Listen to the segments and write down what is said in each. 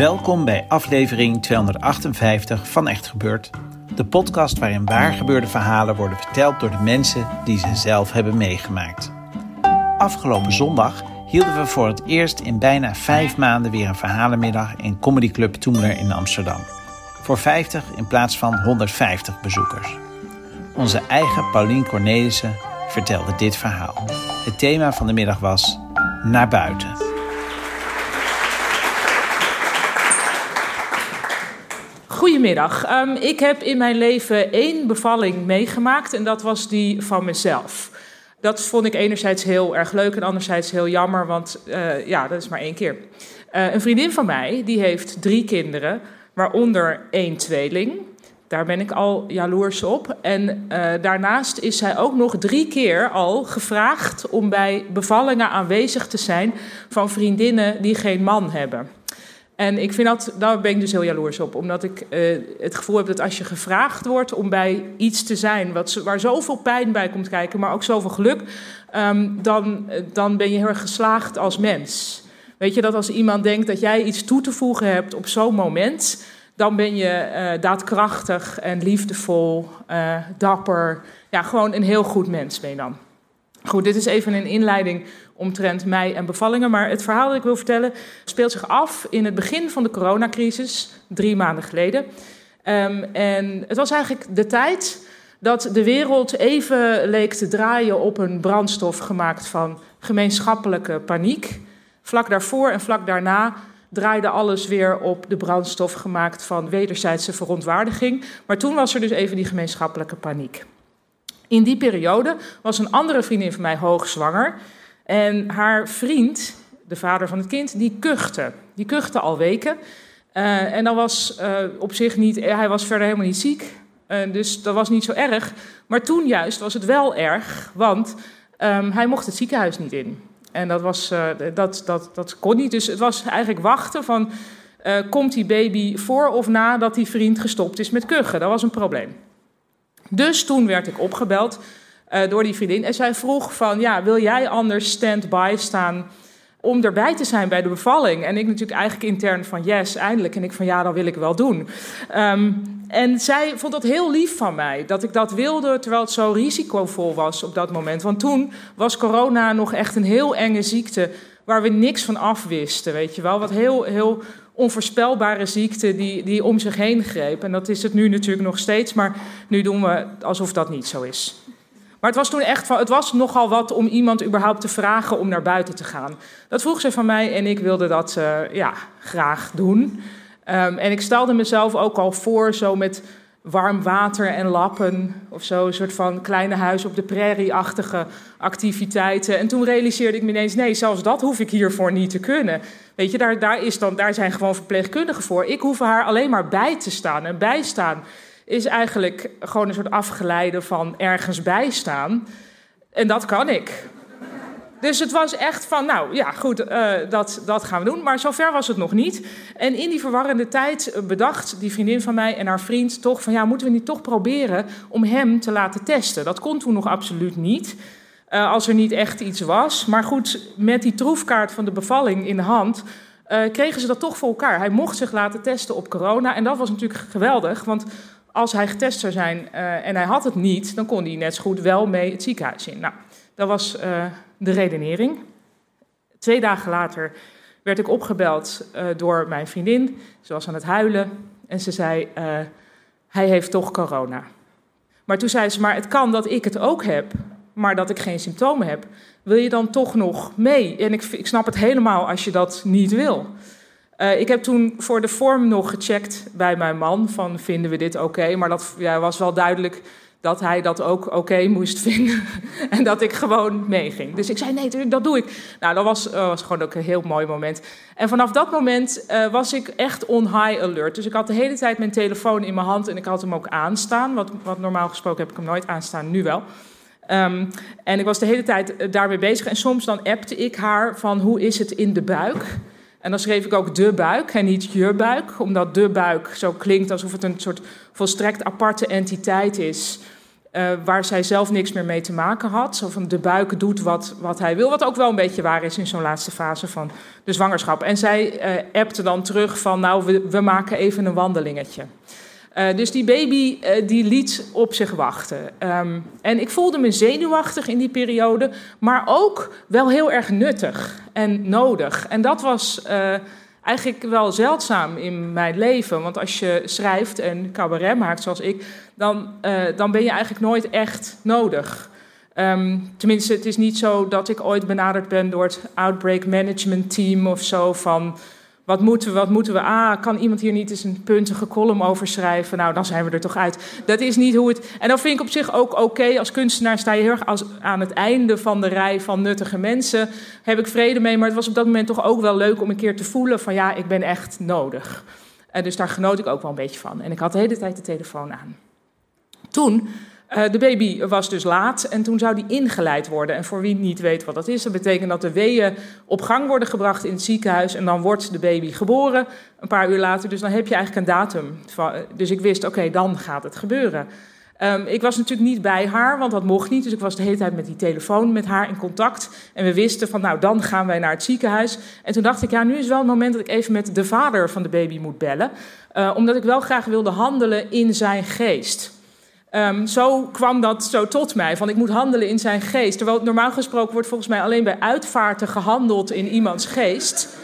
Welkom bij aflevering 258 van Echt Gebeurd. De podcast waarin waargebeurde verhalen worden verteld door de mensen die ze zelf hebben meegemaakt. Afgelopen zondag hielden we voor het eerst in bijna vijf maanden weer een verhalenmiddag in Comedy Club Toemler in Amsterdam. Voor 50 in plaats van 150 bezoekers. Onze eigen Paulien Cornelissen vertelde dit verhaal. Het thema van de middag was Naar buiten. Goedemiddag. Um, ik heb in mijn leven één bevalling meegemaakt en dat was die van mezelf. Dat vond ik enerzijds heel erg leuk en anderzijds heel jammer, want uh, ja, dat is maar één keer. Uh, een vriendin van mij, die heeft drie kinderen, waaronder één tweeling. Daar ben ik al jaloers op. En uh, daarnaast is zij ook nog drie keer al gevraagd om bij bevallingen aanwezig te zijn van vriendinnen die geen man hebben. En ik vind dat, daar ben ik dus heel jaloers op. Omdat ik uh, het gevoel heb dat als je gevraagd wordt om bij iets te zijn wat, waar zoveel pijn bij komt kijken, maar ook zoveel geluk, um, dan, dan ben je heel erg geslaagd als mens. Weet je dat als iemand denkt dat jij iets toe te voegen hebt op zo'n moment, dan ben je uh, daadkrachtig en liefdevol, dapper. Ja, gewoon een heel goed mens ben je dan. Goed, dit is even een inleiding omtrent mij en bevallingen. Maar het verhaal dat ik wil vertellen speelt zich af in het begin van de coronacrisis, drie maanden geleden. Um, en het was eigenlijk de tijd dat de wereld even leek te draaien op een brandstof gemaakt van gemeenschappelijke paniek. Vlak daarvoor en vlak daarna draaide alles weer op de brandstof gemaakt van wederzijdse verontwaardiging. Maar toen was er dus even die gemeenschappelijke paniek. In die periode was een andere vriendin van mij hoogzwanger. En haar vriend, de vader van het kind, die kuchte. Die kuchte al weken. Uh, en dat was uh, op zich niet, hij was verder helemaal niet ziek. Uh, dus dat was niet zo erg. Maar toen juist was het wel erg, want um, hij mocht het ziekenhuis niet in. En dat, was, dat, dat, dat kon niet. Dus het was eigenlijk wachten van, komt die baby voor of na dat die vriend gestopt is met kuchen? Dat was een probleem. Dus toen werd ik opgebeld uh, door die vriendin. En zij vroeg van, ja, wil jij anders stand-by staan om erbij te zijn bij de bevalling? En ik natuurlijk eigenlijk intern van, yes, eindelijk. En ik van, ja, dat wil ik wel doen. Um, en zij vond dat heel lief van mij, dat ik dat wilde, terwijl het zo risicovol was op dat moment. Want toen was corona nog echt een heel enge ziekte, waar we niks van afwisten, weet je wel. Wat heel, heel onvoorspelbare ziekte die, die om zich heen greep. En dat is het nu natuurlijk nog steeds, maar nu doen we alsof dat niet zo is. Maar het was toen echt van, het was nogal wat om iemand überhaupt te vragen om naar buiten te gaan. Dat vroeg ze van mij en ik wilde dat uh, ja, graag doen. Um, en ik stelde mezelf ook al voor, zo met warm water en lappen of zo, een soort van kleine huis op de prairie-achtige activiteiten. En toen realiseerde ik me ineens, nee, zelfs dat hoef ik hiervoor niet te kunnen. Weet je, daar, daar, is dan, daar zijn gewoon verpleegkundigen voor. Ik hoef haar alleen maar bij te staan en bijstaan is eigenlijk gewoon een soort afgeleide van ergens bijstaan. En dat kan ik. Dus het was echt van, nou ja, goed, uh, dat, dat gaan we doen. Maar zover was het nog niet. En in die verwarrende tijd bedacht die vriendin van mij en haar vriend toch van, ja, moeten we niet toch proberen om hem te laten testen? Dat kon toen nog absoluut niet. Uh, als er niet echt iets was. Maar goed, met die troefkaart van de bevalling in de hand. Uh, kregen ze dat toch voor elkaar. Hij mocht zich laten testen op corona. En dat was natuurlijk geweldig. Want als hij getest zou zijn en hij had het niet, dan kon hij net zo goed wel mee het ziekenhuis in. Nou, dat was de redenering. Twee dagen later werd ik opgebeld uh, door mijn vriendin. Ze was aan het huilen en ze zei: Hij heeft toch corona. Maar toen zei ze: Maar het kan dat ik het ook heb, maar dat ik geen symptomen heb. Wil je dan toch nog mee? En ik, ik snap het helemaal als je dat niet wil. Uh, ik heb toen voor de vorm nog gecheckt bij mijn man van vinden we dit oké, maar dat ja, was wel duidelijk dat hij dat ook oké moest vinden. en dat ik gewoon meeging. Dus ik zei, nee, dat doe ik. Nou, dat was, was gewoon ook een heel mooi moment. En vanaf dat moment uh, was ik echt on high alert. Dus ik had de hele tijd mijn telefoon in mijn hand en ik had hem ook aanstaan. Wat, wat normaal gesproken heb ik hem nooit aanstaan, nu wel. Um, en ik was de hele tijd uh, daarmee bezig. En soms dan appte ik haar van hoe is het in de buik. En dan schreef ik ook de buik en niet je buik, omdat de buik zo klinkt alsof het een soort volstrekt aparte entiteit is. Uh, waar zij zelf niks meer mee te maken had. Zo van de buik doet wat, wat hij wil. Wat ook wel een beetje waar is in zo'n laatste fase van de zwangerschap. En zij uh, appte dan terug van nou, we, we maken even een wandelingetje. Uh, dus die baby uh, die liet op zich wachten. Um, en ik voelde me zenuwachtig in die periode, maar ook wel heel erg nuttig en nodig. En dat was uh, eigenlijk wel zeldzaam in mijn leven. Want als je schrijft en cabaret maakt zoals ik, dan, dan ben je eigenlijk nooit echt nodig. Um, tenminste, het is niet zo dat ik ooit benaderd ben door het Outbreak Management Team of zo van wat moeten we, wat moeten we? Ah, kan iemand hier niet eens een puntige column over schrijven? Nou, dan zijn we er toch uit. Dat is niet hoe het... En dan vind ik op zich ook oké. Als kunstenaar sta je heel erg als, aan het einde van de rij van nuttige mensen. Heb ik vrede mee. Maar het was op dat moment toch ook wel leuk om een keer te voelen van... ja, ik ben echt nodig. En dus daar genoot ik ook wel een beetje van. En ik had de hele tijd de telefoon aan. Toen uh, de baby was dus laat en toen zou die ingeleid worden. En voor wie niet weet wat dat is, dat betekent dat de weeën op gang worden gebracht in het ziekenhuis. En dan wordt de baby geboren een paar uur later. Dus dan heb je eigenlijk een datum. Dus ik wist, oké, dan gaat het gebeuren. Um, ik was natuurlijk niet bij haar, want dat mocht niet. Dus ik was de hele tijd met die telefoon met haar in contact. En we wisten van, nou, dan gaan wij naar het ziekenhuis. En toen dacht ik, ja, nu is wel het moment dat ik even met de vader van de baby moet bellen. Uh, omdat ik wel graag wilde handelen in zijn geest. Um, zo kwam dat zo tot mij, van ik moet handelen in zijn geest. Terwijl normaal gesproken wordt volgens mij alleen bij uitvaarten gehandeld in iemands geest.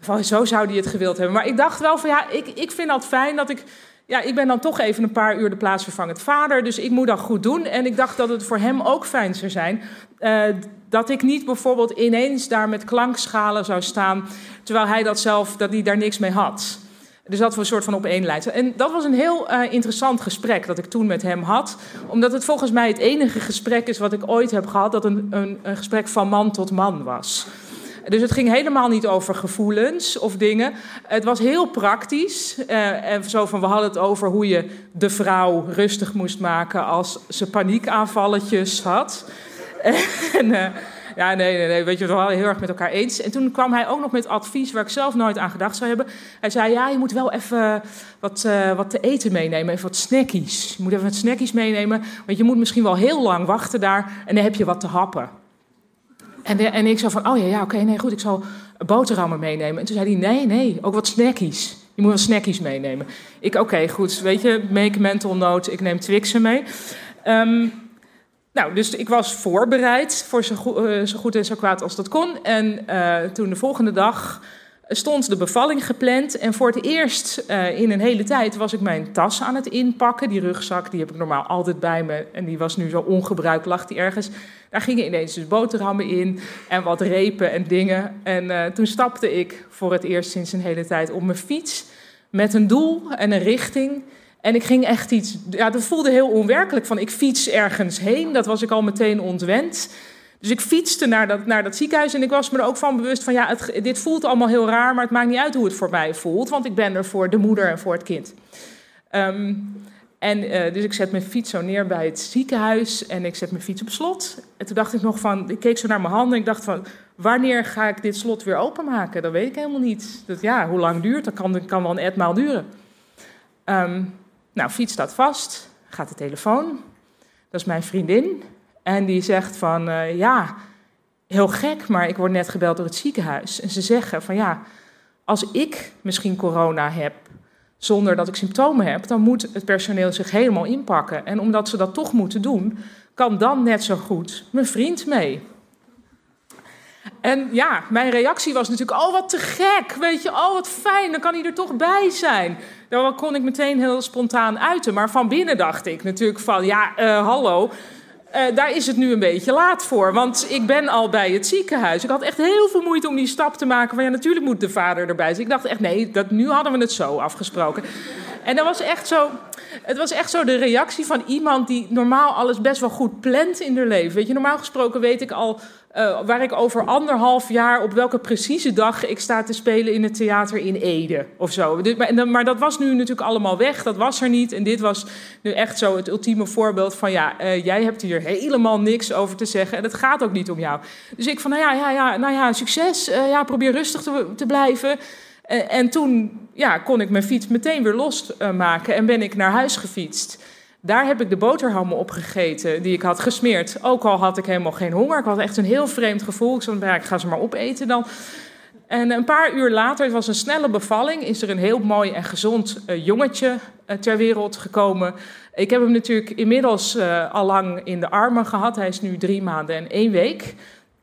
Van, zo zou die het gewild hebben. Maar ik dacht wel van ja, ik, ik vind dat fijn dat ik... Ja, ik ben dan toch even een paar uur de plaatsvervangend vader, dus ik moet dat goed doen. En ik dacht dat het voor hem ook fijn zou zijn uh, dat ik niet bijvoorbeeld ineens daar met klankschalen zou staan, terwijl hij dat zelf, dat hij daar niks mee had. Dus dat we een soort van op. En dat was een heel uh, interessant gesprek dat ik toen met hem had. Omdat het volgens mij het enige gesprek is wat ik ooit heb gehad... dat een, een, een gesprek van man tot man was. Dus het ging helemaal niet over gevoelens of dingen. Het was heel praktisch. Uh, en zo van, we hadden het over hoe je de vrouw rustig moest maken... als ze paniekaanvalletjes had. en... Uh, ja, nee, nee, nee. Weet je, we waren heel erg met elkaar eens. En toen kwam hij ook nog met advies waar ik zelf nooit aan gedacht zou hebben. Hij zei, ja, je moet wel even wat, uh, wat te eten meenemen. Even wat snackies. Je moet even wat snackies meenemen. Want je moet misschien wel heel lang wachten daar. En dan heb je wat te happen. En, de, en ik zo van, oh ja, ja oké, nee, goed, ik zal boterhammen meenemen. En toen zei hij, nee, nee, ook wat snackies. Je moet wel snackies meenemen. Ik, oké, goed, weet je, make mental note, ik neem Twixen mee. Um, nou, dus ik was voorbereid voor zo, go uh, zo goed en zo kwaad als dat kon. En uh, toen de volgende dag stond de bevalling gepland. En voor het eerst uh, in een hele tijd was ik mijn tas aan het inpakken. Die rugzak, die heb ik normaal altijd bij me. En die was nu zo ongebruikt, lag die ergens. Daar gingen ineens dus boterhammen in en wat repen en dingen. En toen stapte ik voor het eerst sinds een hele tijd op mijn fiets. Met een doel en een richting. En ik ging echt iets. Ja, dat voelde heel onwerkelijk. Van ik fiets ergens heen. Dat was ik al meteen ontwend. Dus ik fietste naar dat, naar dat ziekenhuis. En ik was me er ook van bewust van. Ja, dit voelt allemaal heel raar. Maar het maakt niet uit hoe het voor mij voelt. Want ik ben er voor de moeder en voor het kind. Um, en uh, dus ik zet mijn fiets zo neer bij het ziekenhuis. En ik zet mijn fiets op slot. En toen dacht ik nog van. Ik keek zo naar mijn handen. En ik dacht van. Wanneer ga ik dit slot weer openmaken? Dat weet ik helemaal niet. Dat, ja, hoe lang duurt? Dat kan, kan wel een etmaal duren. Um, nou, fiets staat vast, gaat de telefoon. Dat is mijn vriendin. En die zegt van, uh, ja, heel gek, maar ik word net gebeld door het ziekenhuis. En ze zeggen van, ja, als ik misschien corona heb zonder dat ik symptomen heb, dan moet het personeel zich helemaal inpakken. En omdat ze dat toch moeten doen, kan dan net zo goed mijn vriend mee. En ja, mijn reactie was natuurlijk, oh wat te gek, weet je, oh wat fijn, dan kan hij er toch bij zijn. Dan kon ik meteen heel spontaan uiten. Maar van binnen dacht ik natuurlijk van, ja, uh, hallo, uh, daar is het nu een beetje laat voor. Want ik ben al bij het ziekenhuis. Ik had echt heel veel moeite om die stap te maken van, ja, natuurlijk moet de vader erbij zijn. Ik dacht echt, nee, dat, nu hadden we het zo afgesproken. En dat was echt zo. Het was echt zo de reactie van iemand die normaal alles best wel goed plant in haar leven. Weet je, normaal gesproken weet ik al uh, waar ik over anderhalf jaar op welke precieze dag ik sta te spelen in het theater in Ede of zo. Maar, dat was nu natuurlijk allemaal weg, dat was er niet. En dit was nu echt zo het ultieme voorbeeld van ja, uh, jij hebt hier helemaal niks over te zeggen en het gaat ook niet om jou. Dus ik van nou ja, ja, ja nou ja, succes, uh, ja, probeer rustig te, te blijven. En toen ja, kon ik mijn fiets meteen weer losmaken en ben ik naar huis gefietst. Daar heb ik de boterhammen op gegeten die ik had gesmeerd. Ook al had ik helemaal geen honger. Ik had echt een heel vreemd gevoel. Ik zei, ik ga ze maar opeten dan. En een paar uur later, het was een snelle bevalling, is er een heel mooi en gezond uh, jongetje uh, ter wereld gekomen. Ik heb hem natuurlijk inmiddels al lang in de armen gehad. Hij is nu drie maanden en één week.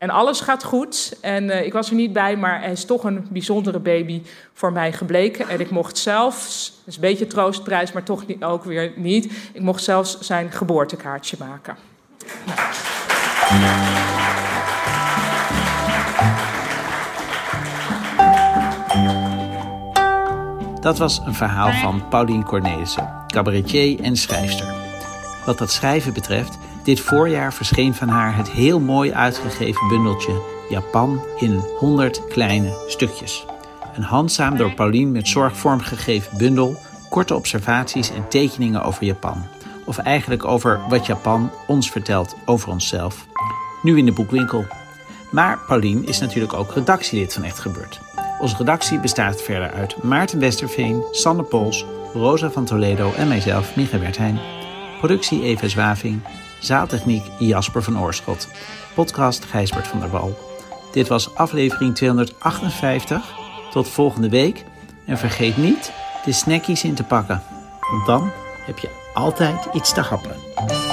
En alles gaat goed. En uh, ik was er niet bij, maar hij is toch een bijzondere baby voor mij gebleken. En ik mocht zelfs, dat is een beetje troostprijs, maar toch niet, ook weer niet. Ik mocht zelfs zijn geboortekaartje maken. Dat was een verhaal van Pauline Cornelissen, cabaretier en schrijfster. Wat dat schrijven betreft dit voorjaar verscheen van haar het heel mooi uitgegeven bundeltje Japan in 100 kleine stukjes. Een handzaam door Pauline met zorg vormgegeven bundel, korte observaties en tekeningen over Japan. Of eigenlijk over wat Japan ons vertelt over onszelf. Nu in de boekwinkel. Maar Pauline is natuurlijk ook redactielid van Echt Gebeurd. Onze redactie bestaat verder uit Maarten Westerveen, Sander Pols, Rosa van Toledo en mijzelf, Micha Wertheim. Productie Eva Zwaving, Zaaltechniek Jasper van Oorschot. Podcast Gijsbert van der Wal. Dit was aflevering 258. Tot volgende week. En vergeet niet de snackies in te pakken. Want dan heb je altijd iets te happen.